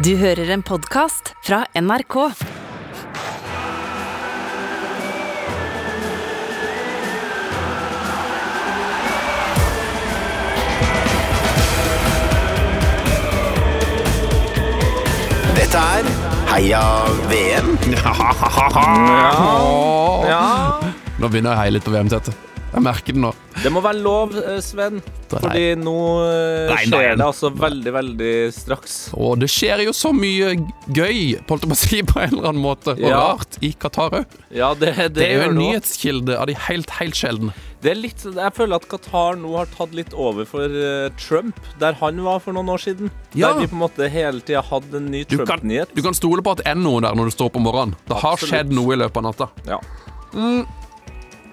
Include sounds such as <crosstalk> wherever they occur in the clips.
Du hører en podkast fra NRK. Dette er Heia VM. Ja. Nå begynner jeg å heie litt på VM-tettet. Jeg merker det nå. Det må være lov, eh, Sven. Nei. Fordi nå eh, Nei, nei. skjer det altså veldig, veldig straks. Og det skjer jo så mye gøy, holdt jeg på å si, på en eller annen måte. Og Ja. rart i Qatar òg. Ja, det, det, Det er jo en nyhetskilde av de helt, helt sjeldne. Det er litt, jeg føler at Qatar nå har tatt litt over for eh, Trump, der han var for noen år siden. Ja. Der vi på en måte hele tida hadde en ny Trump-nyhet. du kan stole på at det er noe der når du står opp om morgenen. Det har Absolutt. skjedd noe i løpet av natta. Ja.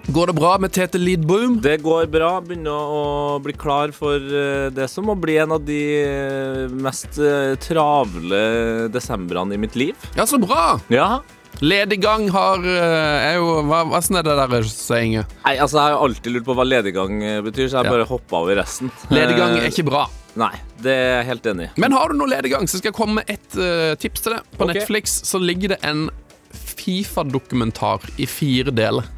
Går det bra med Tete Lidboom? Det går bra. Begynner å bli klar for eh, det som må bli en av de eh, mest eh, travle desembrene i mitt liv. Ja, så bra! Ja. Lediggang har er jo Hva, sånn er det der sayinget? Nei, altså, jeg har alltid lurt på hva lediggang betyr, så jeg Ja. bare hoppa over resten. Lediggang Eh, er ikke bra. Nei, det er jeg helt enig i. Men har du noe lediggang, så skal jeg komme med et uh, tips til deg. På okay. Netflix så ligger det en Fifa-dokumentar i fire deler.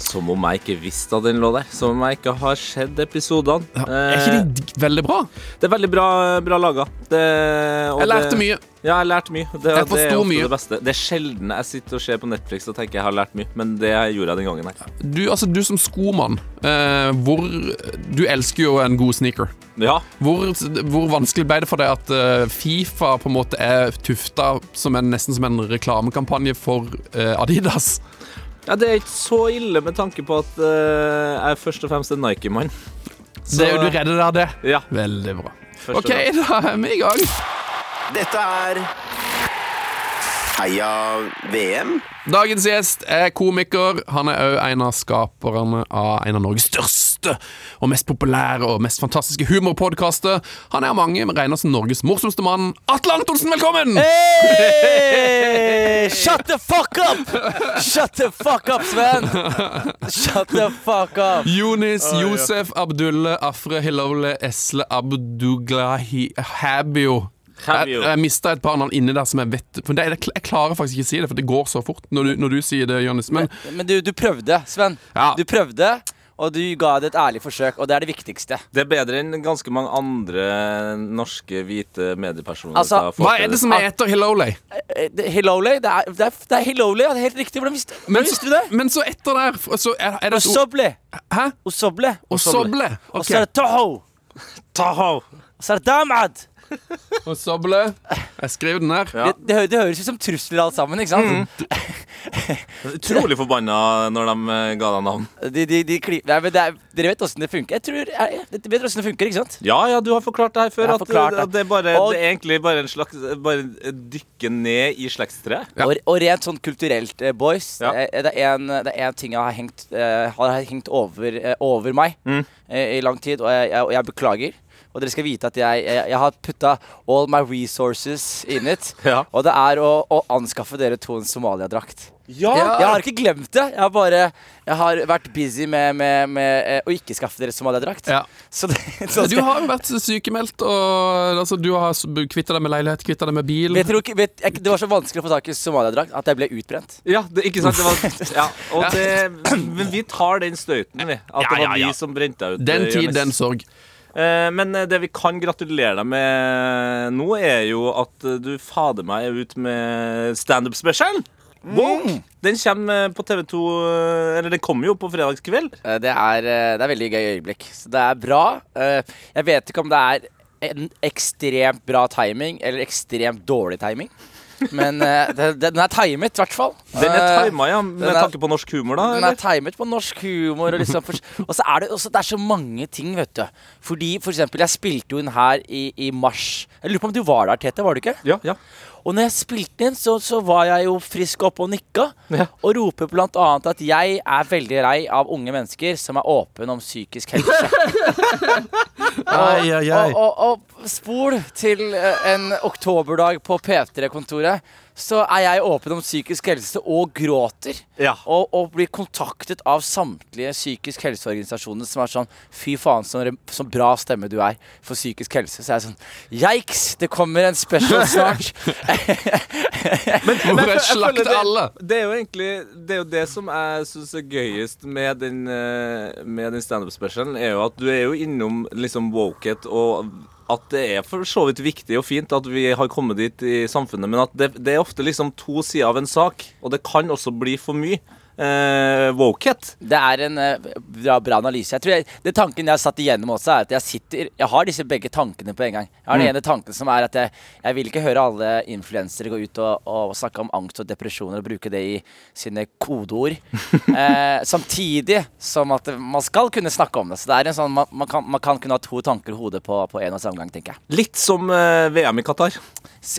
Som om jeg ikke visste at den lå der. Som om jeg ikke har sett episodene. Er ikke Eh, de veldig bra? Det er veldig bra, bra laga. Jeg lærte det, mye. Ja, jeg lærte mye. Det, Jeg det er mye. det beste. Det er sjelden jeg sitter og ser på Netflix og tenker jeg har lært mye, men det gjorde jeg den gangen her. Du, altså, du som skomann, eh, hvor Du elsker jo en god sneaker. Ja. Hvor, hvor vanskelig ble det for deg at eh, Fifa på en måte er tufta som en, nesten som en reklamekampanje for eh, Adidas? Ja, det er ikke så ille med tanke på at uh, jeg er først og fremst en Nike-mann. Så- Du redder deg av det? Ja. Veldig bra. først OK, da er vi i gang. Dette er Heia VM. Dagens gjest er komiker. Han er òg en av skaperne av en av Norges største og mest populære og mest fantastiske humorpodkaster. Han er av mange men regnes som Norges morsomste mann. Atle Antonsen, velkommen! Hey! Shut the fuck up! Shut the fuck up, Sven! Shut the fuck up! Jonis Josef Abdulle Afre Hilole Esle Abduglahi Habio. Jeg, jeg mista et par navn inni der som jeg vet For det, Jeg klarer faktisk ikke å si det, for det går så fort når du, når du sier det, Jonis. Men Men du, du prøvde, Sven. Ja. Du prøvde, og du ga det et ærlig forsøk, og det er det viktigste. Det er bedre enn ganske mange andre norske hvite mediepersoner. Altså, har fått hva er det som er etter Eh, det- det er, det er, det er Hilole, ja, det er helt riktig. Hvordan visste, hvordan visste du det? Men så etter der så er, er det Osoble. Hæ? Osoble. Hæ? Osoble. Okay. Og så er det Toho. Toho. Og så er det Damad. Osoble. Jeg skrev den her. Ja. Det, det, hø- det høres ut som trusler alt sammen, ikke sant? <laughs> Utrolig forbanna når de eh, ga deg navn. De, de, de kli, nei, men det er, dere vet åssen det funker? Jeg tror, jeg, Dere vet åssen det funker, ikke sant? Ja, ja, du har forklart det her før. Jeg har At, forklart at det. det, er bare, Og- det er egentlig bare en slags Bare dykke ned i slektstreet. Ja. Og, og rent sånn kulturelt, eh, boys, Ja. eh, det, er en, det er en ting jeg har hengt, eh, har hengt over, eh, over meg Mm. eh, i lang tid, og jeg, jeg, og jeg beklager. Og dere skal vite at jeg, jeg, jeg har putta all my resources in it. <laughs> Ja. Og det er å, å anskaffe dere to en Somalia-drakt. Ja! Jeg har ikke glemt det. Jeg har bare Jeg har vært busy med, med, med eh, å ikke skaffe dere Somalia-drakt. Ja. Så det, <laughs> så Du har jo vært sykemeldt, og altså, du har kvitta deg med leilighet, kvitta deg med bil. Ikke- vet, jeg, det var så vanskelig å få tak i Somalia-drakt at jeg ble utbrent. Ja, det, ikke sant? Det var, <laughs> ja, og det, men vi tar den støyten, vi. At Ja, det var ja, ja. vi som brente deg ut. Den eh, tid, den sorg. Eh, Men eh, det vi kan gratulere deg med nå, er jo at eh, du fader meg er ut med standup-specialen. Mm. Den kommer på TV2 eh, Eller den kommer jo på fredagskveld. Eh, Det er, eh, det er veldig gøy øyeblikk. Så det er bra. Eh, Jeg vet ikke om det er en ekstremt bra timing eller ekstremt dårlig timing. Men uh, det, det, den er timet, i hvert fall. Den er timet, tima, ja, med den er- tanke på norsk humor, da? Den er Eller? timet på norsk humor. Og, liksom, og så er det, også, det er så mange ting, vet du. Fordi for eksempel, jeg spilte jo inn her i, i mars. Jeg lurer på om du var der, Tete? Var du ikke? Ja, ja. Og når jeg spilte inn, så, så var jeg jo frisk oppe og nikka. Ja. Og roper annet at jeg er veldig lei av unge mennesker som er åpne om psykisk helse. <laughs> Ai, ai, ai. Og, og, og spol til eh, en oktoberdag på P3-kontoret. Så er jeg åpen om psykisk helse og gråter. Ja. Og, og blir kontaktet av samtlige psykisk helseorganisasjoner som er sånn Fy faen, så, så bra stemme du er for psykisk helse. Så jeg er sånn Yikes! Det kommer en special snart. <laughs> <laughs> Hvor jeg er slakt alle? Det er jo egentlig Det er jo det som jeg syns er gøyest med den, eh, med den standup-specialen, er jo at du er jo innom liksom wokehet og at det er for så vidt viktig og fint at vi har kommet dit i samfunnet, men at det, det er ofte liksom to sider av en sak, og det kan også bli for mye. Eh, wokehet. Det er en eh, bra, bra analyse. Jeg tror jeg, det tanken jeg har satt igjennom også, er at jeg sitter Jeg har disse begge tankene på en gang. Jeg har den ene tanken som er at jeg, jeg vil ikke høre alle influensere gå ut og, og snakke om angst og depresjoner og bruke det i sine kodeord. <laughs> eh, samtidig som at man skal kunne snakke om det. Så det er en sånn man, man, kan, man kan kunne ha to tanker i hodet på, på en og samme gang, tenker jeg. Litt som uh, VM i Qatar.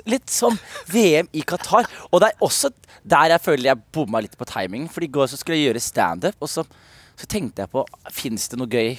Litt som VM i Qatar. Og det er også der jeg føler jeg bomma litt på timingen. For i går så skulle jeg gjøre standup, og så, så tenkte jeg på Fins det noe gøy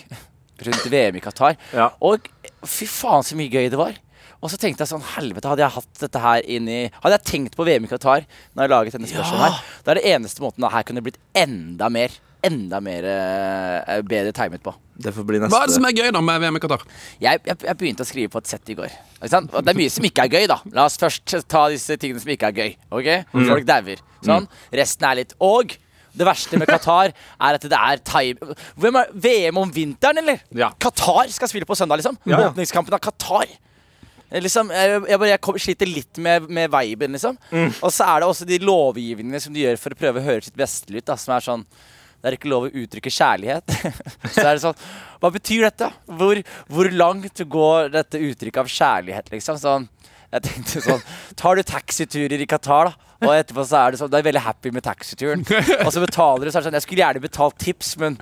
rundt VM i Qatar? <laughs> Ja. Og fy faen så mye gøy det var. Og så tenkte jeg sånn Helvete, hadde jeg hatt dette her inn i Hadde jeg tenkt på VM i Qatar når jeg laget denne spørsmålen her, da er det eneste måten det her kunne blitt enda mer Enda mer uh, bedre timet på. Det får bli neste. Hva er det som er gøy da med VM i Qatar? Jeg, jeg, jeg begynte å skrive på et sett i går. Ikke sant? Og det er mye som ikke er gøy, da. La oss først ta disse tingene som ikke er gøy. Ok? Folk dauer. Sånn. Resten er litt Og det verste med Qatar er at det er time... Hvem er VM om vinteren, eller? Ja. Qatar skal spille på søndag, liksom. Ja, ja. Åpningskampen av Qatar. Liksom, jeg, jeg, bare, jeg sliter litt med, med viben, liksom. Og så er det også de lovgivningene som de gjør for å prøve å høre sitt beste ut, da, som er sånn det er ikke lov å uttrykke kjærlighet. <laughs> så er det sånn Hva betyr dette? Hvor, hvor langt går dette uttrykket av kjærlighet, liksom? Sånn, jeg tenkte sånn Tar du taxiturer i Qatar, da? Og etterpå så er det sånn Du er veldig happy med taxituren. Og så betaler du, så er det sånn Jeg skulle gjerne betalt tips, men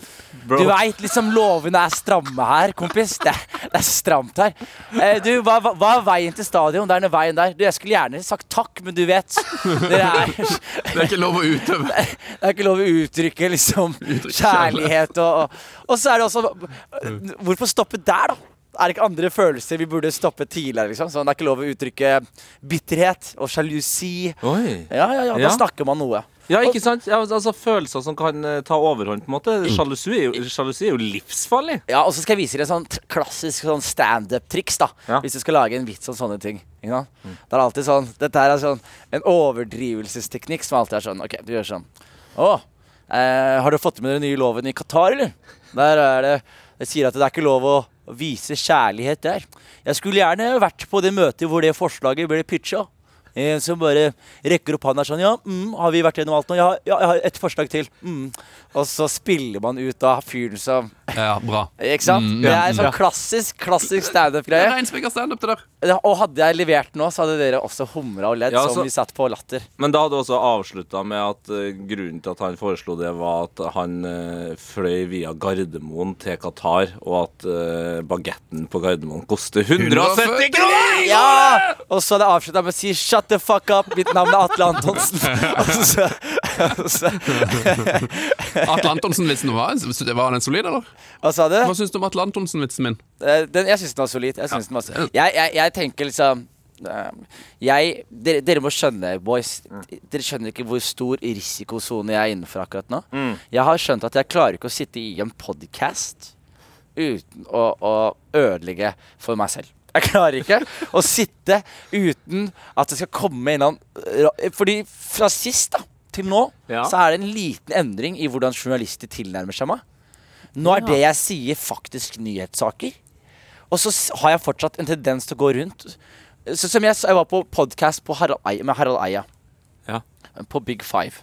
Bro. du veit liksom lovene er stramme her, kompis. Det, det er stramt her. Eh, du, hva, hva, hva er veien til stadion? Det er den veien der. Du, jeg skulle gjerne sagt takk, men du vet. Det er <laughs> Det er ikke lov å utøve. <laughs> det er ikke lov å uttrykke liksom kjærlighet og, og Og så er det også Hvorfor stoppe der, da? Er det ikke andre følelser vi burde stoppe tidligere? liksom? Sånn, det er ikke lov å uttrykke bitterhet og sjalusi. Oi. Ja, ja, ja, da Ja. snakker man noe. Ja, ikke sant? Ja, altså Følelser som kan eh, ta overhånd. på en måte Sjalusi er jo, sjalusi er jo livsfarlig. Ja, Og så skal jeg vise dere et sånn t- klassisk sånn standup-triks, da. Ja. Hvis du skal lage en vits om sånne ting. Ikke sant? Det er alltid sånn Dette her er sånn en overdrivelsesteknikk som alltid er sånn OK, du gjør sånn Å, eh, har du fått med dere den nye loven i Qatar, eller? Der er det Det sier at det er ikke lov å vise kjærlighet der. Jeg skulle gjerne vært på det møtet hvor det forslaget ble pitcha. En som bare rekker opp hånda sånn Ja, mm, har vi vært gjennom alt nå? Ja, ja, jeg har et forslag til. Mm. Og så spiller man ut av fyren som Ja, bra. ikke sant? Mm, det er en sånn ja. klassisk klassisk standup-greie. Reinspikka standup, det der. Ja, Og hadde jeg levert nå, så hadde dere også humra og ledd Ja, som vi satt på latter. Men da hadde du også avslutta med at uh, grunnen til at han foreslo det, var at han uh, fløy via Gardermoen til Qatar, og at uh, bagetten på Gardermoen koster 170 kroner! Ja! Og så hadde jeg avslutta med å si 'shut the fuck up', mitt navn er Atle Antonsen. <laughs> Atle Antonsen-vitsen var, en- var den solid, eller? hva sa du? Hva syns du om Atle Antonsen-vitsen min? Den, jeg syns den var solid. Jeg, synes den var solid. Jeg, jeg, jeg tenker liksom eh, jeg, dere, dere må skjønne, boys. Dere skjønner ikke hvor stor risikosone jeg er innenfor akkurat nå. Jeg har skjønt at jeg klarer ikke å sitte i en podkast uten å, å ødelegge for meg selv. Jeg klarer ikke <laughs> å sitte uten at det skal komme eller annen ra- Fordi fra sist da, til nå Ja. så er det en liten endring i hvordan journalister tilnærmer seg meg. Nå er det jeg sier, faktisk nyhetssaker. Og så har jeg fortsatt en tendens til å gå rundt. Så som jeg, jeg var på podkast med Harald Eia. Ja. På Big Five.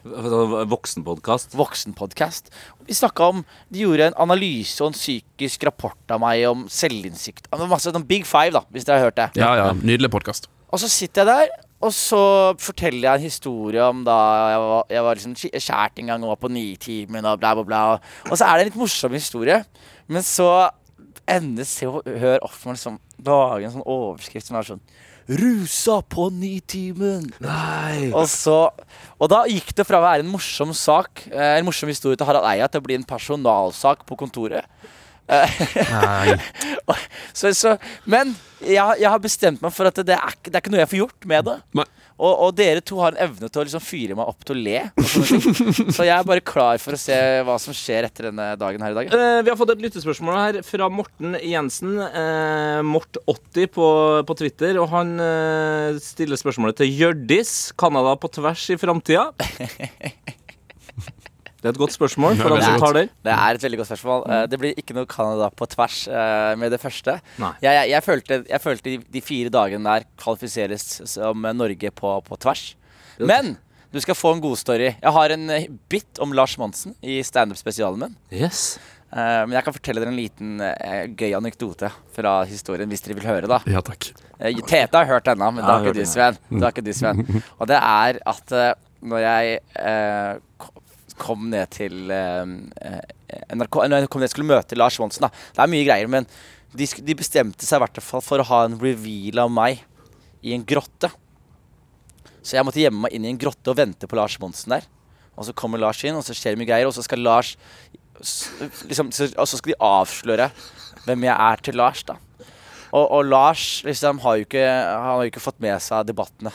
Voksenpodkast. Voksenpodkast. Vi snakka om De gjorde en analyse og en psykisk rapport av meg om selvinnsikt. Masse om Big Five, da, hvis dere har hørt det. Ja, ja, Nydelig podkast. Og så sitter jeg der, og så forteller jeg en historie om da jeg var, jeg var liksom kjært en gang og var på Nitimen og bla, bla, bla. Og så er det en litt morsom historie. Men så ender Se og Hør Offman liksom lage en sånn overskrift som er sånn Rusa på Nitimen! Nei. Og så Og da gikk det fra å være en morsom sak, eh, en morsom historie til Harald Eia, til å bli en personalsak på kontoret. Nei. <laughs> Så, så, men jeg, jeg har bestemt meg for at det er, det er ikke noe jeg får gjort med det. Nei. Og, og dere to har en evne til å liksom fyre meg opp til å le. Så jeg er bare klar for å se hva som skjer etter denne dagen her i dag. Eh, vi har fått et lyttespørsmål her fra Morten Jensen. Eh, Mort80 på, på Twitter. Og han eh, stiller spørsmålet til Hjørdis. Canada på tvers i framtida? <laughs> Det er et godt spørsmål for Ja, han som tar den. Det er et veldig godt spørsmål. Eh, Det blir ikke noe Canada på tvers eh, med det første. Jeg, jeg, jeg følte, jeg følte de, fire dagene der kvalifiseres som Norge på, på tvers. Men du skal få en god story. Jeg har en eh, bit om Lars Monsen i standup-spesialen min. Yes. Eh, men jeg kan fortelle dere en liten gøy anekdote fra historien, hvis dere vil høre. da Ja takk. Tete har hørt denne, men det har ikke du, Sven. Det har ikke du, Sven. Og det er at når jeg eh, kom ned til eh, eh, NRK Når jeg kom ned skulle møte Lars Monsen da. Det er mye greier, men de, de bestemte seg i hvert fall for å ha en reveal av meg i en grotte. Så jeg måtte gjemme meg inn i en grotte og vente på Lars Monsen der. Og så kommer Lars inn, og så skjer det mye greier, og så skal Lars liksom, Og så skal de avsløre hvem jeg er til Lars, da. Og, og Lars liksom har jo ikke, har jo ikke fått med seg debattene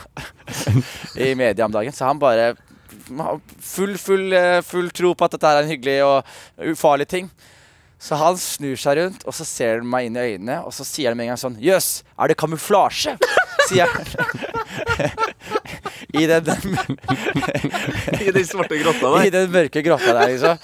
<laughs> i media om dagen, så han bare full, full, eh, full tro på at dette er en hyggelig og ufarlig ting. Så han snur seg rundt, og så ser han meg inn i øynene, og så sier han med en gang sånn Jøss, er det kamuflasje? <laughs> sier han. <laughs> I den, <laughs> I den svarte grotta I den mørke grotta der, liksom.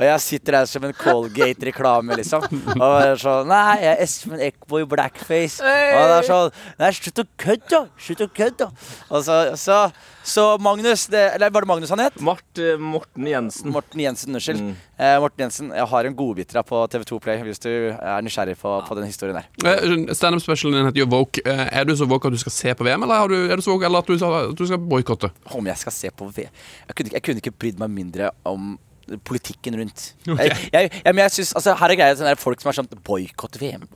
Og jeg sitter der som en Colgate-reklame, liksom. Og er sånn Nei, jeg er Espen Eckboy Blackface. Og det er sånn Nei, slutt å kødde! Slutt å kødde! Og så, så, så Magnus det, Eller var det Magnus han het? Mart, eh, Morten Jensen. Morten Jensen, unnskyld. Mm. Eh, Morten Jensen, jeg har en godbit her på TV2 Play hvis du er nysgjerrig på, på den historien der. Eh, Standup-specialen din heter jo Woke. Eh, Er du så woke at du skal se på VM, eller har du, er du så woke eller at du, at du skal boikotte? Om jeg skal se på VM? Jeg kunne, jeg kunne ikke brydd meg mindre om politikken rundt. Okay. Jeg, jeg, jeg, men jeg synes, altså, her er greia sånn der folk som er sånn boikott VM.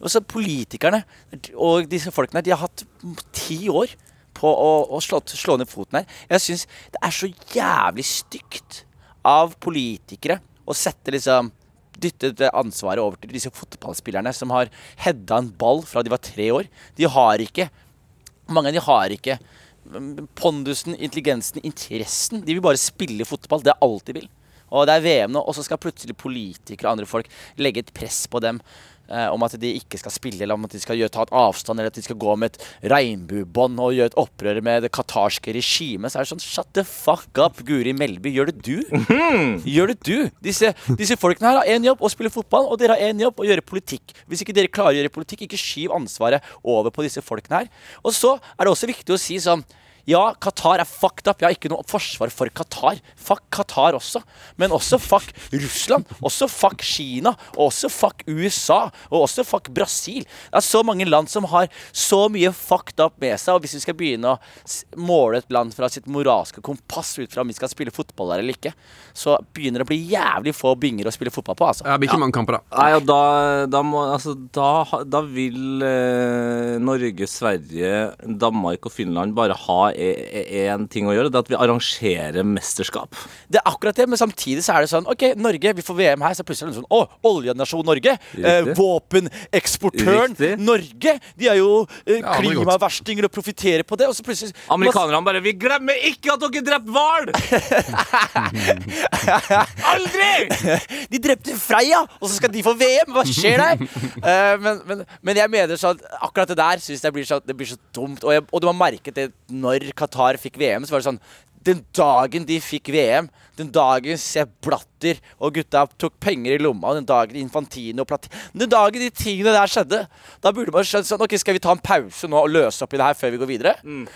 Også politikerne og disse folkene de har hatt ti år på å, å slå, slå ned foten her. Jeg syns det er så jævlig stygt av politikere å sette liksom Dytte ansvaret over til disse fotballspillerne som har heada en ball fra de var tre år. De har ikke mange av de har ikke mm, pondusen, intelligensen, interessen. De vil bare spille fotball. Det er alt de vil. Og det er VM nå, og så skal plutselig politikere og andre folk legge et press på dem eh, om at de ikke skal spille, eller om at de skal gjøre, ta et avstand, eller at de skal gå med et regnbuebånd og gjøre et opprør med det qatarske regimet. Så er det sånn Shut the fuck up, Guri Melby. Gjør det du? Gjør det du? Disse, disse folkene her har én jobb, å spille fotball, og dere har én jobb, å gjøre politikk. Hvis ikke dere klarer å gjøre politikk, ikke skyv ansvaret over på disse folkene her. Og så er det også viktig å si sånn ja, Qatar er fucked up. Jeg har ikke noe forsvar for Qatar. Fuck Qatar også. Men også fuck Russland. Også fuck Kina. Og også fuck USA. Og også fuck Brasil. Det er så mange land som har så mye fucked up med seg. Og hvis vi skal begynne å måle et land fra sitt moralske kompass ut fra om vi skal spille fotball der eller ikke, så begynner det å bli jævlig få binger å spille fotball på, altså. Det blir ikke mange kamper, da. Nei, og da, da, må, altså, da, da vil eh, Norge, Sverige, Danmark og Finland bare ha én ting å gjøre. Det er at vi arrangerer mesterskap. Det er akkurat det, men samtidig så er det sånn OK, Norge, vi får VM her, så plutselig er det sånn Å, oljenasjon Norge! Eh, våpeneksportøren Riktig. Norge! De er jo eh, Ja, det er godt. klimaverstinger og profitterer på det, og så plutselig Amerikanerne bare Vi glemmer ikke at dere drepte hval! <laughs> Aldri! De drepte Freia, og så skal de få VM! Hva skjer der? <laughs> Eh, men, men, men jeg mener sånn akkurat det der syns jeg blir så, det blir så dumt. Og, jeg, og du har merket det når Qatar fikk VM, så var det sånn den dagen de fikk VM, den dagen Sepp Blatter og gutta tok penger i lomma, den dagen Infantino Platini Den dagen de tingene der skjedde, da burde man skjønt sånn Ok, skal vi ta en pause nå og løse opp i det her før vi går videre?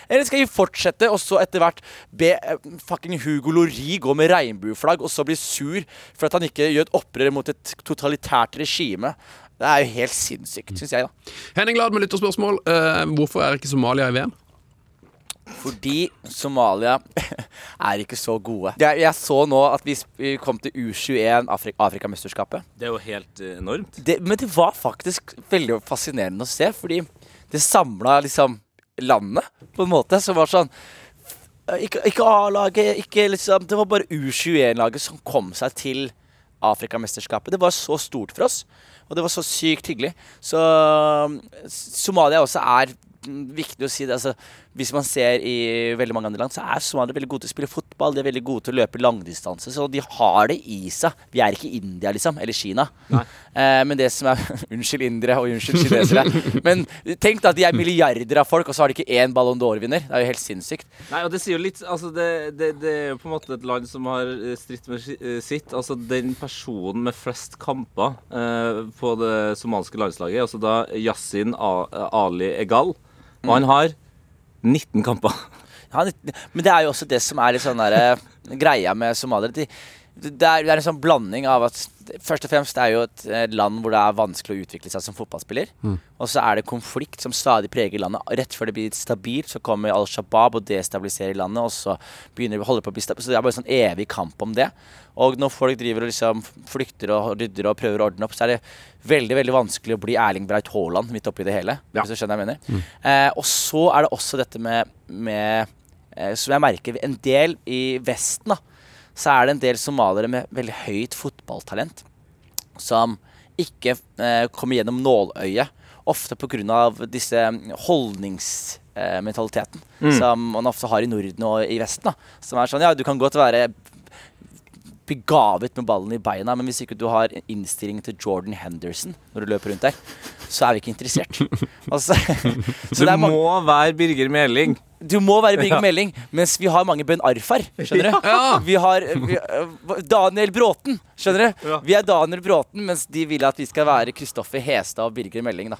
Eller skal vi fortsette og så etter hvert be eh, fucking Hugo Lori gå med regnbueflagg og så bli sur for at han ikke gjør et opprør mot et totalitært regime? Det er jo helt sinnssykt, syns jeg, da. Henning Lad med lytterspørsmål. Uh, hvorfor er ikke Somalia i VM? Fordi Somalia <laughs> er ikke så gode. Jeg, jeg så nå at vi, sp- vi kom til U21 Afrik Afrikamesterskapet. Det er jo helt eh, enormt. Det, men det var faktisk veldig fascinerende å se, fordi det samla liksom landet på en måte som var sånn ikke, ikke A-laget, ikke liksom Det var bare U21-laget som kom seg til Afrikamesterskapet. Det var så stort for oss, og det var så sykt hyggelig. Så Somalia også er viktig å si det. Altså, hvis man ser i veldig mange andre land, så er somaliere veldig gode til å spille fotball. De er veldig gode til å løpe langdistanse. Så de har det i seg. Vi er ikke India, liksom. Eller Kina. Eh, men det som er <laughs> Unnskyld indere og unnskyld kinesere. men tenk da at de er milliarder av folk, og så har de ikke én Ballon d'Or-vinner. Det er jo helt sinnssykt. Nei, og det sier jo litt Altså, det, det, det er jo på en måte et land som har eh, stritt med eh, sitt. Altså, den personen med flest kamper eh, på det somaliske landslaget, altså da Yasin Ali Egal, og han har 19 kamper. Ja, men det er jo også det som er litt sånn der, greia med somaliere. De, det, er, det er en sånn blanding av at Først og fremst det er jo et land hvor det er vanskelig å utvikle seg som fotballspiller. Og så er det konflikt som stadig preger landet. Rett før det blir stabilt, så kommer Al Shabaab og destabiliserer landet. Og så begynner vi å holde på å bli stabilt. Så det er bare en sånn evig kamp om det. Og når folk driver og liksom flykter og rydder og prøver å ordne opp, så er det veldig veldig vanskelig å bli Erling Braut Haaland midt oppi det hele. Hvis du skjønner hva jeg mener. Eh, og så er det også dette med, med eh, Som jeg merker en del i Vesten, da, så er det en del somaliere med veldig høyt fotballtalent som ikke eh, kommer gjennom nåløyet. Ofte pga. disse holdningsmentaliteten som man ofte har i Norden og i Vesten. da Som er sånn ja, du kan godt være begavet med ballen i beina, men hvis ikke du har innstilling til Jordan Henderson når du løper rundt der, så er vi ikke interessert. <laughs> Altså, <laughs> så Du det må være Birger Meling. du må være Birger Meling, mens vi har mange Ben Arfar. Skjønner du? Ja. Vi har vi, øh, Daniel Bråten. Skjønner du? Ja. Vi er Daniel Bråten, mens de vil at vi skal være Kristoffer Hestad og Birger Meling. da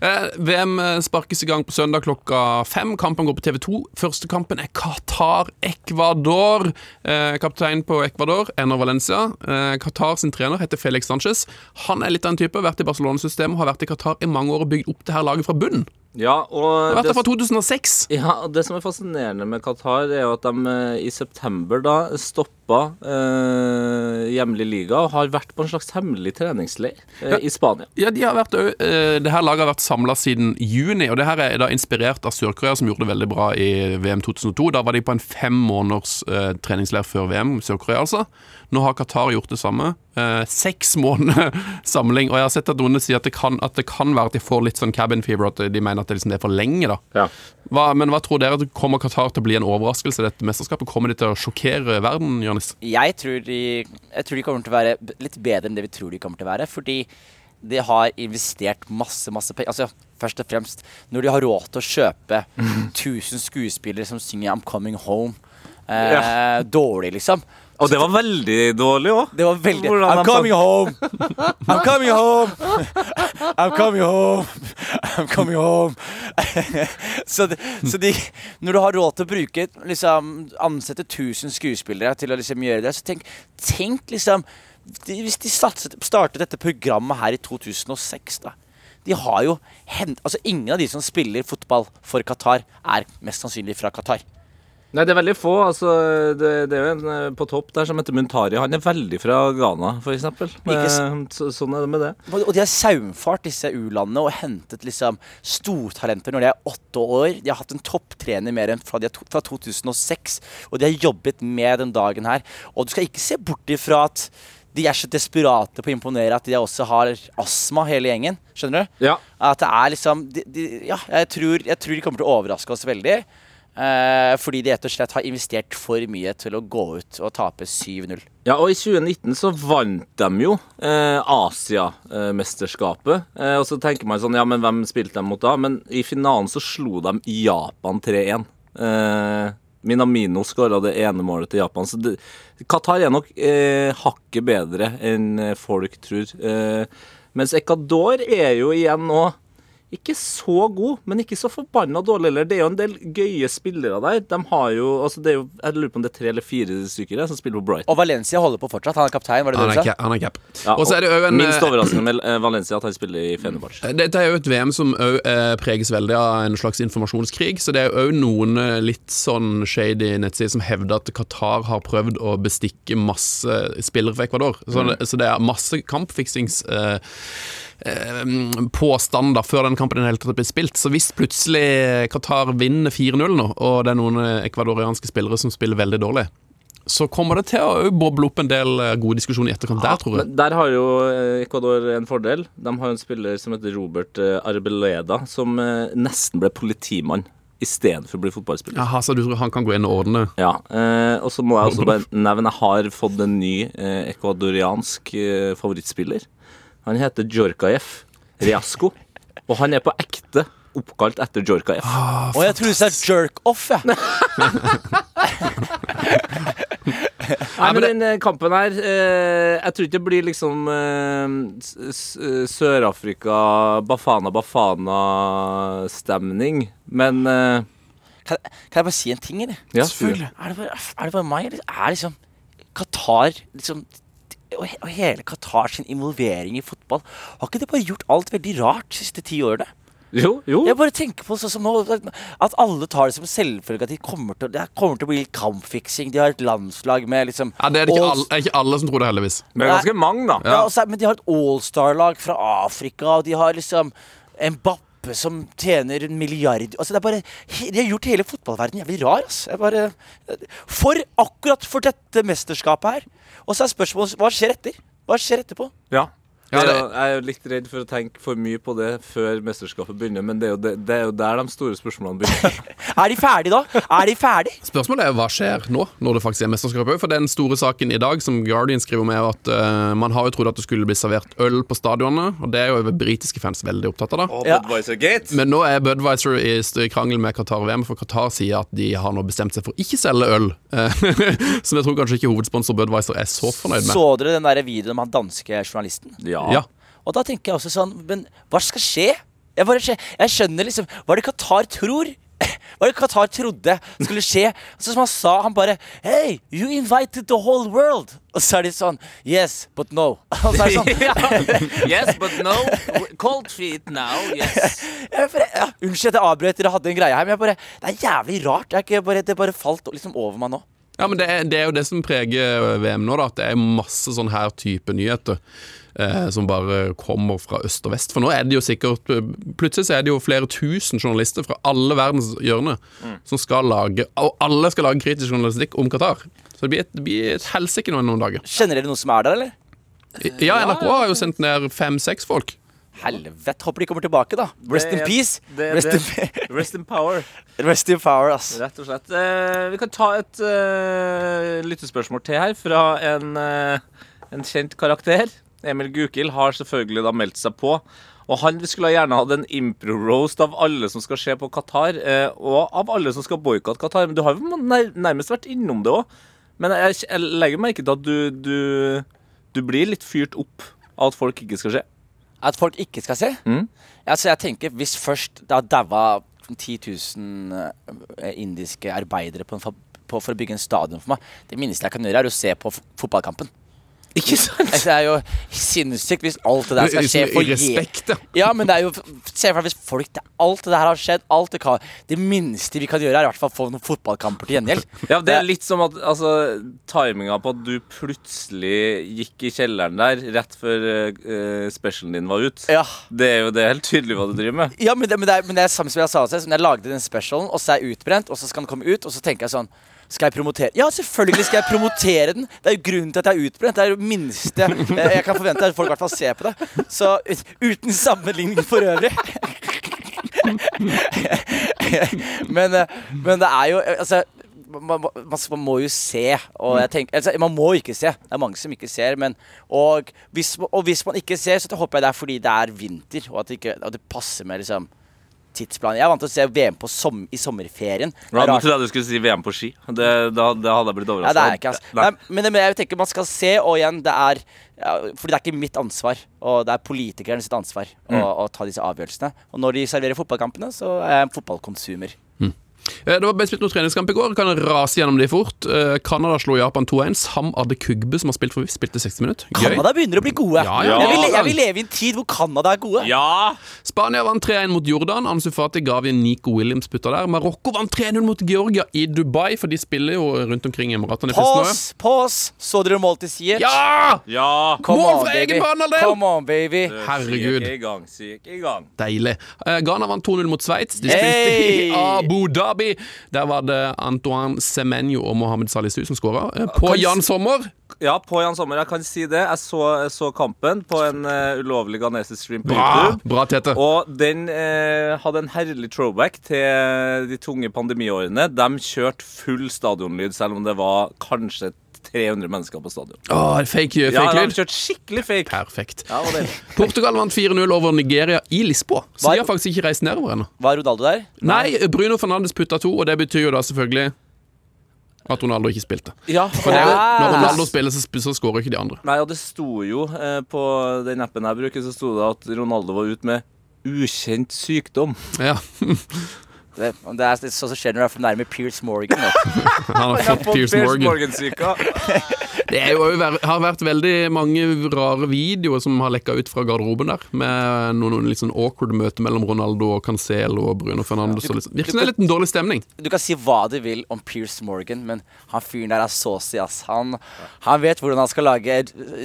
Eh, VM sparkes i gang på søndag klokka fem. Kampen går på TV2. Første kampen er Qatar-Ecuador. Eh, kaptein på Ecuador, Enor Valencia. Eh, Qatar sin trener heter Felix Sanchez. Han er litt av en type, vært i Barcelona-systemet, har vært i Qatar i mange år og bygd opp det her laget fra bunnen. Ja, og vært det, fra 2006. ja, det som er fascinerende med Qatar, er jo at de eh, i september da stoppa eh, hjemlig liga og har vært på en slags hemmelig treningsleir eh, i Spania. Ja, de har vært, eh, Det her laget har vært samla siden juni, og det her er da inspirert av Sør-Korea, som gjorde det veldig bra i VM 2002. Da var de på en fem måneders eh, treningsleir før VM, Sør-Korea altså. Nå har Qatar gjort det samme. Eh, seks <laughs> måneder samling. Og jeg har sett at noen sier at det, kan, at det kan være at de får litt sånn cabin fever, at de mener at det, liksom, det er for lenge. da. Ja. Hva, men hva tror dere? Kommer Qatar til å bli en overraskelse, dette mesterskapet? Kommer de til å sjokkere verden, Jonis? Jeg tror, de, jeg tror de kommer til å være litt bedre enn det vi tror de kommer til å være. Fordi de har investert masse, masse penger. Altså, først og fremst, når de har råd til å kjøpe 1000 skuespillere som synger 'I'm Coming Home' eh, dårlig, liksom. Og det var veldig dårlig òg. Det var veldig Hvordan I'm coming home! I'm coming home! I'm coming home! I'm coming home! <laughs> så de, så de, når du har råd til å bruke liksom, Ansette 1000 skuespillere til å liksom gjøre det, så tenk, tenk liksom de, Hvis de satset, startet dette programmet her i 2006, da de har jo hent, altså Ingen av de som spiller fotball for Qatar, er mest sannsynlig fra Qatar. Nei, det er veldig få. altså Det, det er jo en eh, på topp der som heter Muntari. Han er veldig fra Ghana, f.eks. Så, sånn er det med det. Og de har saumfart disse u-landene og hentet liksom stortalenter når de er åtte år. De har hatt en topptrener mer enn fra, to, fra 2006, og de har jobbet med den dagen her. Og du skal ikke se bort ifra at de er så desperate på å imponere at de også har astma, hele gjengen. Skjønner du? Ja. At det er liksom de, de, Ja, jeg tror, jeg tror de kommer til å overraske oss veldig. Eh, fordi de rett og slett har investert for mye til å gå ut og tape 7-0. Ja, og i 2019 så vant de jo eh, Asiamesterskapet. Eh, og så tenker man sånn, ja, men hvem spilte de mot da? Men i finalen så slo de Japan 3-1. Eh, Minamino skåra det ene målet til Japan. Så det, Qatar er nok eh, hakket bedre enn folk tror. Eh, mens Ecuador er jo igjen nå ikke så god, men ikke så forbanna dårlig heller. Det er jo en del gøye spillere der. De har jo, altså det er jo, Jeg lurer på om det er tre eller fire stykker der som spiller på Brighton. Og Valencia holder på fortsatt. Han er kaptein, var det det du sa? Han er cap. Ja, og så er en Minst eh, overraskende med eh, Valencia at han spiller i Fenerbahçe. Dette er jo et VM som òg eh, preges veldig av en slags informasjonskrig. Så det er jo òg noen eh, litt sånn shady nettsider som hevder at Qatar har prøvd å bestikke masse spillere fra Ecuador. Så, det, så det er masse kampfiksings eh, eh, påstander før den kampen i det hele tatt blir spilt. Så hvis plutselig Qatar vinner 4-0 nå, og det er noen ekvadorianske spillere som spiller veldig dårlig så kommer det til å boble opp en del eh, gode diskusjoner i etterkant der, tror jeg. Men der har jo eh, Ecuador en fordel. De har en spiller som heter Robert eh, Arbeleda, som eh, nesten ble politimann istedenfor å bli fotballspiller. Jaha, så du tror han kan gå inn og ordne Ja, eh, og så må jeg også <laughs> bare nevne Jeg har fått en ny eh, ekvadoriansk eh, favorittspiller. Han heter Djorkajev Riasko, og han er på ekte oppkalt etter Djorkaev. Og jeg tror du sa jerk off, jeg. Nei, men den eh, kampen her eh, Jeg tror ikke det blir liksom eh, s- Sør-Afrika Bafana Bafana-stemning, men eh, Kan, kan jeg bare si en ting, eller? Ja. Er det bare, er det bare meg, eller er liksom Qatar liksom og, he- og hele Qatar sin involvering i fotball Har ikke det bare gjort alt veldig rart de siste ti årene? Jo, jo. Jeg bare tenker på sånn som nå At alle tar det som selvfølgelig selvfølge at de kommer til, det kommer til å bli litt kampfiksing. De har et landslag med liksom Ja, Det er det ikke all- er ikke alle som tror det, heldigvis. Men det er ganske mange, da. Ja, Ja, så, er- men de har et allstar-lag fra Afrika, og de har liksom Mbappe som tjener en milliard Altså det er bare De har gjort hele fotballverdenen jævlig rar, Altså. Bare For akkurat for dette mesterskapet her. Og så er spørsmålet hva skjer etter? Hva skjer etterpå? Ja. Ja, Det jeg er jo litt redd for å tenke for mye på det før mesterskapet begynner, men det er jo, det, det er jo der de store spørsmålene begynner. <laughs> Er de ferdige da? Er de ferdige? Spørsmålet er hva skjer nå, når det faktisk er mesterskap òg. For den store saken i dag, som Guardian skriver om, er at uh, man har jo trodd at det skulle bli servert øl på stadionene. Og det er jo britiske fans veldig opptatt av. da. Og Budweiser Gate. Men nå er Budwiser i krangel med Qatar VM, for Qatar sier at de har nå bestemt seg for ikke selge øl. Eh, <laughs> Som jeg tror kanskje ikke hovedsponsor Budwiser er så fornøyd med. Så dere den der videoen med han danske journalisten? Ja. Ja. Og da tenker jeg også sånn Men hva skal skje? Jeg, bare, jeg skjønner liksom Hva er det Qatar tror? <laughs> Hva er det Qatar trodde skulle skje? Så som han sa, han bare Hey, you invited the whole world. Og så er de sånn Yes, but no. <laughs> Og så er det sånn <laughs> Yes, but no. Cold feet now, yes. jeg bare, ja, Unnskyld at jeg avbrøt dere hadde en greie her, men jeg bare, det er jævlig rart. Ikke bare, det bare falt liksom over meg nå. Ja, men det er, det er jo det som preger VM nå, da. At det er masse sånn her type nyheter. Eh, som bare kommer fra øst og vest. For nå er det jo sikkert Plutselig så er det jo flere tusen journalister fra alle verdens hjørner som skal lage Og alle skal lage kritisk journalistikk om Qatar. Så det blir et, det blir et helsike noen, noen dager. Kjenner dere noen som er der, eller? Ja, NRK har jo sendt ned fem-seks folk. Helvete. Håper de kommer tilbake, da. Rest in Det peace. det Rest, det. In, Rest in power. <laughs> rest in power, ass. Rett og slett. Eh, vi kan ta et uh, lyttespørsmål til her fra en, uh, en kjent karakter. Emil Gukild har selvfølgelig da meldt seg på. Og han skulle gjerne hatt en impro-roast av alle som skal se på Qatar, eh, og av alle som skal boikotte Qatar. Men du har jo nærmest vært innom det òg. Men jeg, legger merke til at du, du, du blir litt fyrt opp av at folk ikke skal se. At folk ikke skal se? Mm. Altså, jeg tenker Hvis først det har daua 10 000 eh, indiske arbeidere på en på, for å bygge en stadion for meg Det minste jeg kan gjøre, er å se på fotballkampen. Ikke sant? Altså, Det er jo sinnssykt hvis alt det der skal skje for respekt, ja. Ja, men det er jo Se for deg hvis folk det, Alt det der har skjedd. Alt det, kan, det minste vi kan gjøre, er i hvert fall få noen fotballkamper til gjengjeld. <laughs> Ja, Det er litt som at altså, timinga på at du plutselig gikk i kjelleren der rett før uh, specialen din var ut. Ja. Det er jo det er helt tydelig hva du driver med. Ja, men det, men det, er, men det er samme som jeg sa også, Som Når jeg lagde den specialen, og så er jeg utbrent, og så skal den komme ut, og så tenker jeg sånn skal jeg promotere? Ja, selvfølgelig skal jeg promotere den. Det er jo grunnen til at jeg er utbrent. Det er jo minste jeg kan forvente at folk i hvert fall ser på det. Så uten sammenligning for øvrig. men, eh, men det er jo Altså man, man, man må jo se, og jeg tenker altså, Man må ikke se. Det er mange som ikke ser. Men, og, hvis, og hvis man ikke ser, så håper jeg det er fordi det er vinter, og at det, ikke, at det passer med liksom tidsplanen. Jeg er vant til å se VM på som, i sommerferien. Ja, Nå trodde jeg du skulle si VM på ski. Det, da, det hadde jeg blitt Ja, overraska. det er ikke, altså. Nei, men, men jeg tenker man skal se, og igjen, det er ja, Fordi det er ikke mitt ansvar, og det er politikerne sitt ansvar å, å ta disse avgjørelsene. Og når de serverer fotballkampene, så er jeg en fotballkonsumer. Eh, Det var best spilt noen treningskamp i går. Kan rase gjennom de fort. Eh, Canada slo Japan 2-1. Sam Adde Kugbe, som har spilt for VIF, spilte 60 minutter. Gøy. Canada begynner å bli gode. Ja, ja, jeg, vil, jeg vil leve i en tid hvor Canada er gode. Ja! Spania vant 3-1 mot Jordan. Ansu Fati gav vi Nico Williams putta der. Marokko vant 3-0 mot Georgia i Dubai, for de spiller jo rundt omkring i Emiratene. Pause, pause. Så dere mål til Sier? Ja! Ja! Come Mål fra egen baby. banehalvdel! Come on, baby. Herregud. Syk i gang, syk i gang. Deilig. Eh, Ghana vant 2-0 mot Sveits. De spilte Hey! i Abu Dhabi. Dhabi. Der var det Antoine Semenyo og Mohammed Salisu som skåra. På Kan- Jan Sommer. Ja, på Jan Sommer. Jeg kan si det. Jeg så, så kampen på en uh, ulovlig ghanesisk stream på Bra, YouTube. bra Tete. Og den uh, hadde en herlig throwback til de tunge pandemiårene. De kjørte full stadionlyd, selv om det var kanskje 300 mennesker på stadion. Åh, fake, Ja, fake de kjørt kjørte skikkelig fake. Perfekt. Ja. Portugal vant 4-0 over Nigeria i Lisboa. Så var, de har faktisk ikke reist nedover ennå. Var Ronaldo der? Nei, Bruno Fernandes putta to, og det betyr jo da selvfølgelig at Ronaldo ikke spilte. Ja, For det, Ah. når Ronaldo spiller, så, så skårer ikke de andre. Nei, og det sto jo eh, på den appen jeg bruker, så sto det at Ronaldo var ute med ukjent sykdom. Ja, <laughs> Det, det er sånn som skjer når du er for nærme Pierce Morgan. <laughs> Han har fått Pierce Morgan. Morgan-syka. <laughs> Det er jo, har vært veldig mange rare videoer som har lekka ut fra garderoben der, med noen, noen litt sånn awkward møter mellom Ronaldo og Cancelo og Bruno Fernandes. Ja. virker som det er litt en dårlig stemning. Du kan si hva du vil om Pierce Morgan, men han fyren der er saucy, ass. Han, han vet hvordan han skal lage,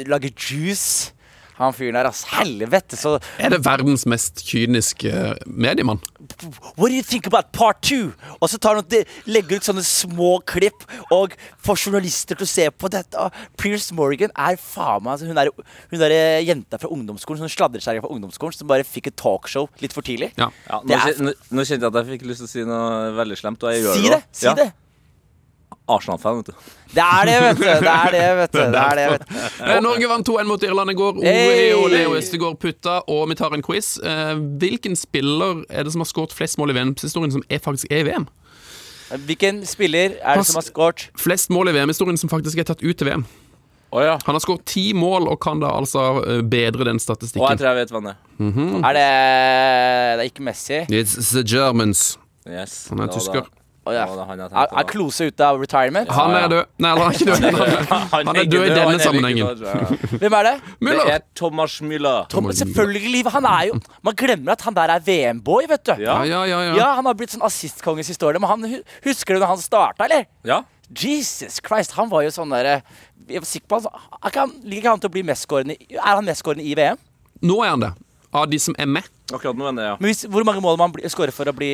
lage juice. Han fyren der, ass. Helvete, så Er det verdens mest kyniske mediemann? What do you think about part two? Og så tar han de- legger ut sånne små klipp og får journalister til å se på dette. Og Pierce Morgan er faen meg altså, Hun er, hun er jenta fra ungdomsskolen Sånn sladrekjerring fra ungdomsskolen som bare fikk et talkshow litt for tidlig. Ja. Ja, nå, er- nå, nå kjente jeg at jeg fikk lyst til å si noe veldig slemt, og jeg gjør Si det. det! Si det! Arsenal-fan, vet du. Det er det, vet du. Det er det, vet du. Det er det, vet du. <laughs> Eh, Norge vant 2-1 mot Irland i går. Ove Hey! og Leo Østegård putta, og vi tar en quiz. Eh, hvilken spiller er det som har skåret flest mål i VM-historien som er faktisk er i VM? Hvilken spiller er det som har skåret Flest mål i VM-historien som faktisk er tatt ut til VM. Oh, ja. Han har skåret ti mål og kan da altså eh, bedre den statistikken. Oh, jeg tror jeg vet hva det er. Er det Det er ikke Messi? It's the Germans. Yes. Han er tysker. da- Å ja. han jeg Er, er. Klose ute av retirement? Han er død. Nei, han er ikke død. <laughs> Han er ikke død i denne er sammenhengen. død. <laughs> Hvem er det? Det er Thomas Müller. Tom, selvfølgelig. Han er jo Man glemmer at han der er VM-boy, vet du. Ja. Ja, ja, ja. Ja, ja. han har blitt sånn assistkonge siste året, men han, husker du når han starta, eller? ja. Jesus Christ, han var jo sånn derre Jeg var sikker på han, er ikke han Ligger ikke han til å bli mestskårende Er han mestskårende i VM? Nå er han det. Av de som er med Akkurat nå det, ja. Men hvis, Hvor mange mål må skårer skåre for å bli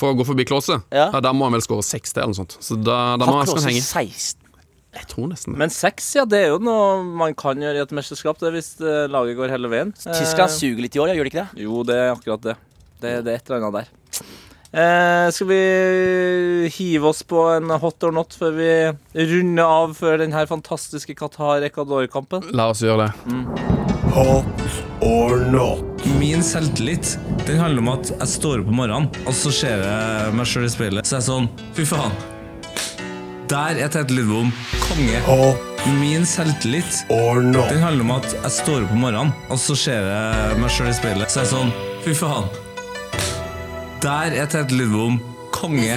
for å gå forbi Klåse. Ja. Ja, da må han vel skåre 60 eller noe sånt. Så da, da må Klose henge. 16? Jeg tror nesten det. Men seks, ja, det er jo noe man kan gjøre i et mesterskap, det, hvis eh, laget går hele veien. Tyskland Eh, suger litt i år, ja, gjør det ikke det? Jo, det er akkurat det. Det, det er et eller annet der. Eh, skal vi hive oss på en hot or not før vi runder av før den her fantastiske Qatar-Ecuador-kampen? La oss gjøre det. Hot or not? Min selvtillit den handler om at jeg står opp om morgenen, og så ser jeg meg sjøl i speilet. Så er jeg sånn Fy faen. Der er Tete Lidbom konge. Hot Min selvtillit or not? den handler om at jeg står opp om morgenen, og så ser jeg meg sjøl i speilet. Så er jeg sånn Fy faen. Der er Tete Lidbom konge. <laughs>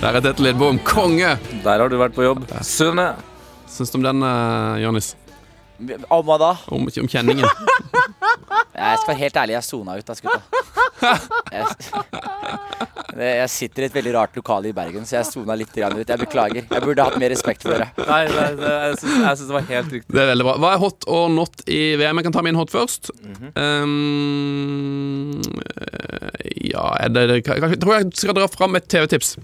Der er Tete Lidbom, konge! Der har du vært på jobb. Sunne. Syns du om den, uh, Jonis? Om hva da? Om, om kjenningen? <laughs> Jeg skal være helt ærlig, jeg sona ut av skutta. Jeg, <laughs> jeg sitter i et veldig rart lokale i Bergen, så jeg sona litt grann ut. Jeg beklager. Jeg burde hatt mer respekt for dere. Nei, nei, nei jeg syns syns det var helt riktig. Det er veldig bra. Hva er hot og not i VM? Jeg kan ta min hot først. um, eh, ja er det, det, jeg tror jeg skal dra fram et TV-tips.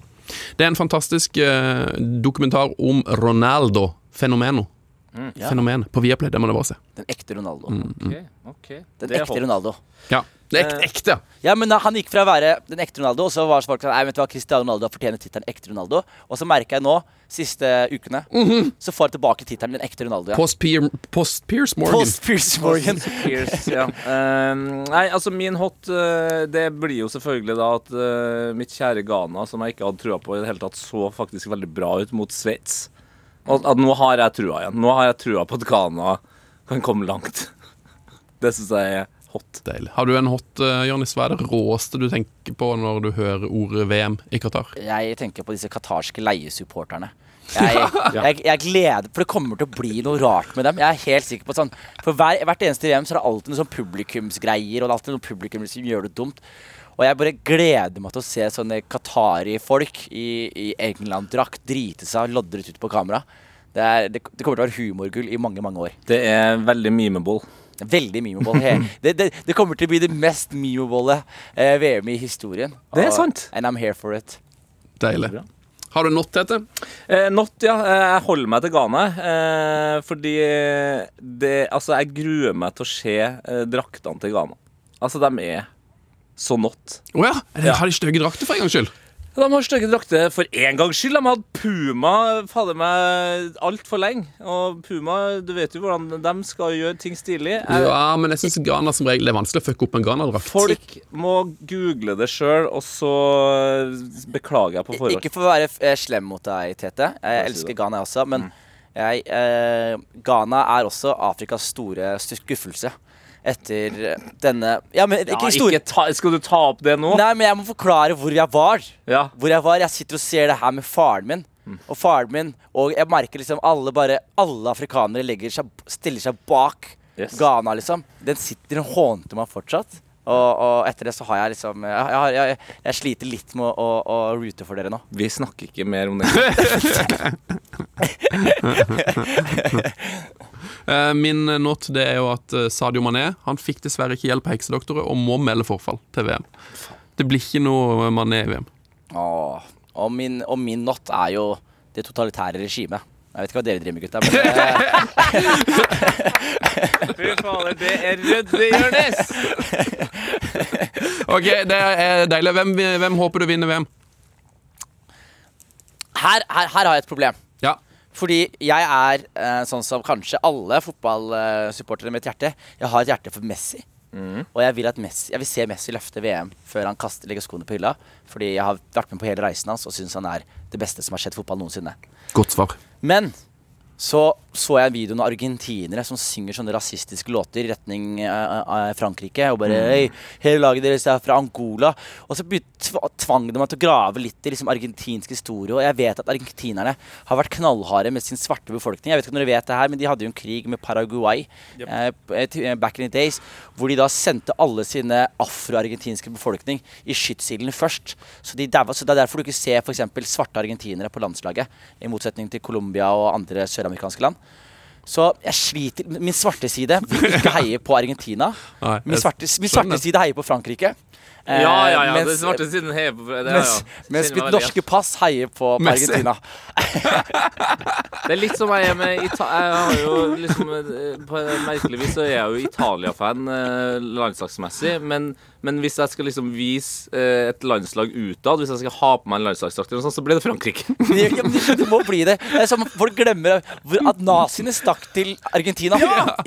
Det er en fantastisk uh, dokumentar om Ronaldo. Fenomeno. Ja. Fenomen på Viaplay. Det må du bare se. Den ekte Ronaldo. Mm. Okay. Okay. Den Det ekte. Ronaldo. Ja, det er ekte. ekte. Ja, men da, Han gikk fra å være den ekte Ronaldo, og så var folk sånn Nei, vet du hva, Cristiano Ronaldo fortjener tittelen ekte Ronaldo. Og så merker jeg nå, siste ukene, så får jeg tilbake tittelen den ekte Ronaldo. Ja. Post, Pier, post Pierce Morgan. Post Pierce Morgan. Pierce, ja. Um, <laughs> nei, altså min hot uh, Det blir jo selvfølgelig da at uh, mitt kjære Ghana, som jeg ikke hadde trua på i det hele tatt, så faktisk veldig bra ut mot Sveits. Og at nå har jeg trua igjen. Nå har jeg trua på at Ghana kan komme langt. Det syns jeg er hot. Deilig. Har du en hot, uh, Jonis? Hva er det råeste du tenker på når du hører ordet VM i Qatar? Jeg tenker på disse qatarske leiesupporterne. <laughs> Jeg, jeg, jeg gleder For det kommer til å bli noe rart med dem. Jeg er helt sikker på sånn For hver, hvert eneste VM så er det alltid noen sånn publikumsgreier, og det er alltid noen publikum som gjør det dumt. Og jeg bare gleder meg til å se sånne qatari-folk i, i England-drakt drite seg og loddret ut på kamera. Det, er, det, det kommer til å være humorgull i mange, mange år. Det er veldig memeable. Veldig memeable. Det, det, det kommer til å bli det mest memeable eh, VM i historien. Det er Og- sant. And I'm here for it. Deilig. Har du not, Tete? Eh, not, ja. Eh, Jeg holder meg til Ghana. Eh, fordi det Altså, jeg gruer meg til å se eh, draktene til Ghana. Altså, de er så not. Å ja. Ja. Har de stygge drakter for en gangs skyld? De har stygge drakter for en gangs skyld. De har hatt Puma fader meg altfor lenge. Og Puma, du vet jo hvordan de skal gjøre ting stilig. Jeg, Ja, men jeg syns Ghana som regel er vanskelig å fucke opp en Ghana-drakt. Folk må google det sjøl, og så beklager jeg på forhånd. Ikke for å være eh, slem mot deg, Tete. Jeg elsker. Ghana jeg også, men Mm. jeg, eh, Ghana er også Afrikas store skuffelse. Etter denne Ja, men ikke ja, ikke ta, skal du ta opp det nå? Nei, men jeg må forklare hvor jeg var. Ja. Hvor jeg var, jeg sitter og ser det her med faren min. Mm. Og faren min Og jeg merker liksom alle bare Alle afrikanere legger seg, stiller seg bak Yes. Ghana, liksom. Den sitter og hånter meg fortsatt. Og, og etter det så har jeg liksom Jeg, jeg, jeg, jeg sliter litt med å, å, å roote for dere nå. Vi snakker ikke mer om det. <laughs> <laughs> Eh, Min not det er jo at eh, Sadio Mané Han fikk dessverre ikke hjelp av Heksedoktoret og må melde forfall til VM. Det blir ikke noe Mané i VM. Åh, og, min, og min not er jo det totalitære regimet. Jeg vet ikke hva dere driver med, gutta. Men eh, <laughs> Fy fader, det er Rødde Jonis! <laughs> Ok, det er deilig. Hvem, hvem håper du vinner VM? her, her, her har jeg et problem. Fordi jeg er eh, sånn som kanskje alle fotballsupportere med et hjerte. Jeg har et hjerte for Messi. Og jeg vil, at Messi, jeg vil se Messi løfte VM før han kaster, legger skoene på hylla. Fordi jeg har vært med på hele reisen hans og syns han er det beste som har skjedd fotball noensinne. Godt svar. Men så så jeg en video av argentinere som synger sånne rasistiske låter i retning uh, Frankrike. Og bare Hei, hele laget deres er fra Angola. Og så tvang de meg til å grave litt i liksom argentinsk historie. Og jeg vet at argentinerne har vært knallharde med sin svarte befolkning. Jeg vet ikke om dere vet det her, men de hadde jo en krig med Paraguay yep. uh, back in the days. Hvor de da sendte alle sine afroargentinske befolkning i skytsilden først. Så, de så det er derfor du ikke ser eksempel svarte argentinere på landslaget. I motsetning til Colombia og andre søramerikanske land. Så jeg sliter Min svarte side vil ikke heie på Argentina. Nei, Min svarte, min svarte side heier på Frankrike. Eh, Ja, ja, ja. mens, det svarte siden heier på det, mens, ja. mens mitt norske pass heier på, på Argentina. <laughs> Det er litt som jeg er med Ita Jeg har jo liksom eh, På merkelig vis så er jeg jo Italia-fan eh, landslagsmessig, men, men hvis jeg skal liksom vise eh, et landslag utad, hvis jeg skal ha på meg en landslagsdrakt, sånt, så blir det Frankrike. <laughs> Ja, men det, må bli det. det er som folk glemmer at naziene stakk til Argentina.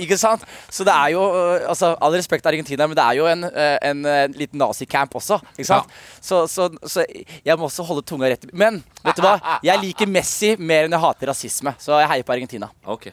Ikke sant? Så det er jo altså, All respekt Argentina, men det er jo en, en, en, liten liten nazicamp også. Ikke sant? Så, så, så jeg må også holde tunga rett Men vet du hva? Jeg liker Messi mer enn jeg hater rasisme, så jeg heier på Argentina. Ok.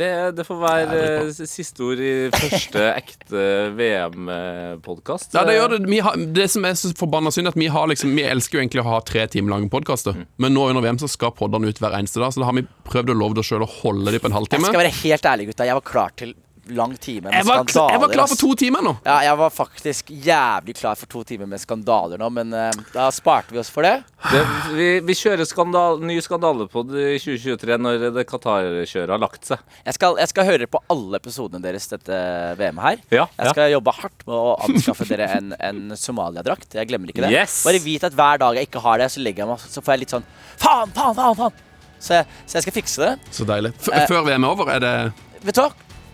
Det, det får være eh, siste ord i første ekte VM-podkast. Ja, det gjør det. Vi har, det som er så forbanna synd, er at vi har liksom Vi elsker jo egentlig å ha tre timer lange podkaster, men nå under VM så skal poddene ut hver eneste dag, så da har vi prøvd å love oss sjøl å holde dem på en Jeg skal være helt ærlig, gutta. Jeg var klar til lang time med Jeg var, skandaler. jeg var klar for to timer nå. Ja, jeg var faktisk jævlig klar for to timer med skandaler nå, men uh, da sparte vi oss for det. Det, vi, vi kjører skandal, ny skandalepod i 2023 når det Qatar-kjøret har lagt seg. Jeg skal, jeg skal høre på alle episodene deres dette VM-et her. Ja, Jeg skal jobbe hardt med å anskaffe dere en, en Somalia-drakt. Jeg glemmer ikke det. Yes! Bare vit at hver dag jeg ikke har det, så legger jeg meg Så får jeg litt sånn Faen, faen, faen! faen Så jeg, så jeg skal fikse det. Så deilig. F Eh. Før VM er over, er det Vet du hva?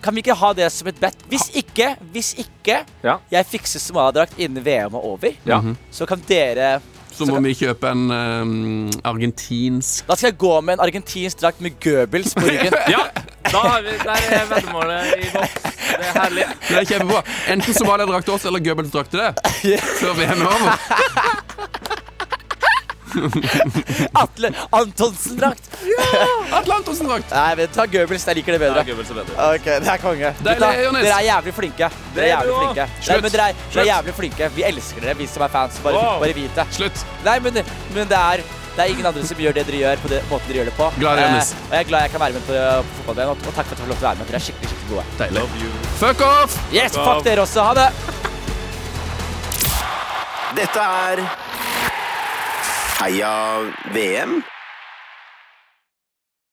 Kan vi ikke ha det som et bet? Hvis ikke, hvis ikke Ja. jeg fikser Somalia-drakt innen VM er over, Ja. så kan dere Så må vi kjøpe en um, argentinsk Da skal jeg gå med en argentinsk drakt med Goebbels på ryggen. <laughs> Ja, da har vi, der er veddemålet i boks. Det er herlig. Det er kjempebra. Enten Somalia-drakt til oss eller Goebbels-drakt til det. <laughs> Før VM er over. <laughs> Atle Antonsen-drakt. Atle Antonsen-drakt. Nei, men ta Goebbels. Jeg liker det Ja, bedre. Goebbels er bedre. Ok, det er konge. Deilig, Jonis. dere er jævlig flinke. Dere er jævlig flinke. Nei, men dere er, dere er jævlig flinke. Vi elsker dere, vi som er fans. Bare, Wow. bare vit det. Slutt. Nei, men, men det, er, det er ingen andre som gjør det dere gjør, på den måten dere gjør det på. Glad Eh, og jeg er glad jeg kan være med på, på fotball-VM, og, og takk for at jeg får lov til å være med. Dere er skikkelig, skikkelig gode. Deilig. Fuck off! Yes, fuck dere også. Ha det! Dette er Heia VM.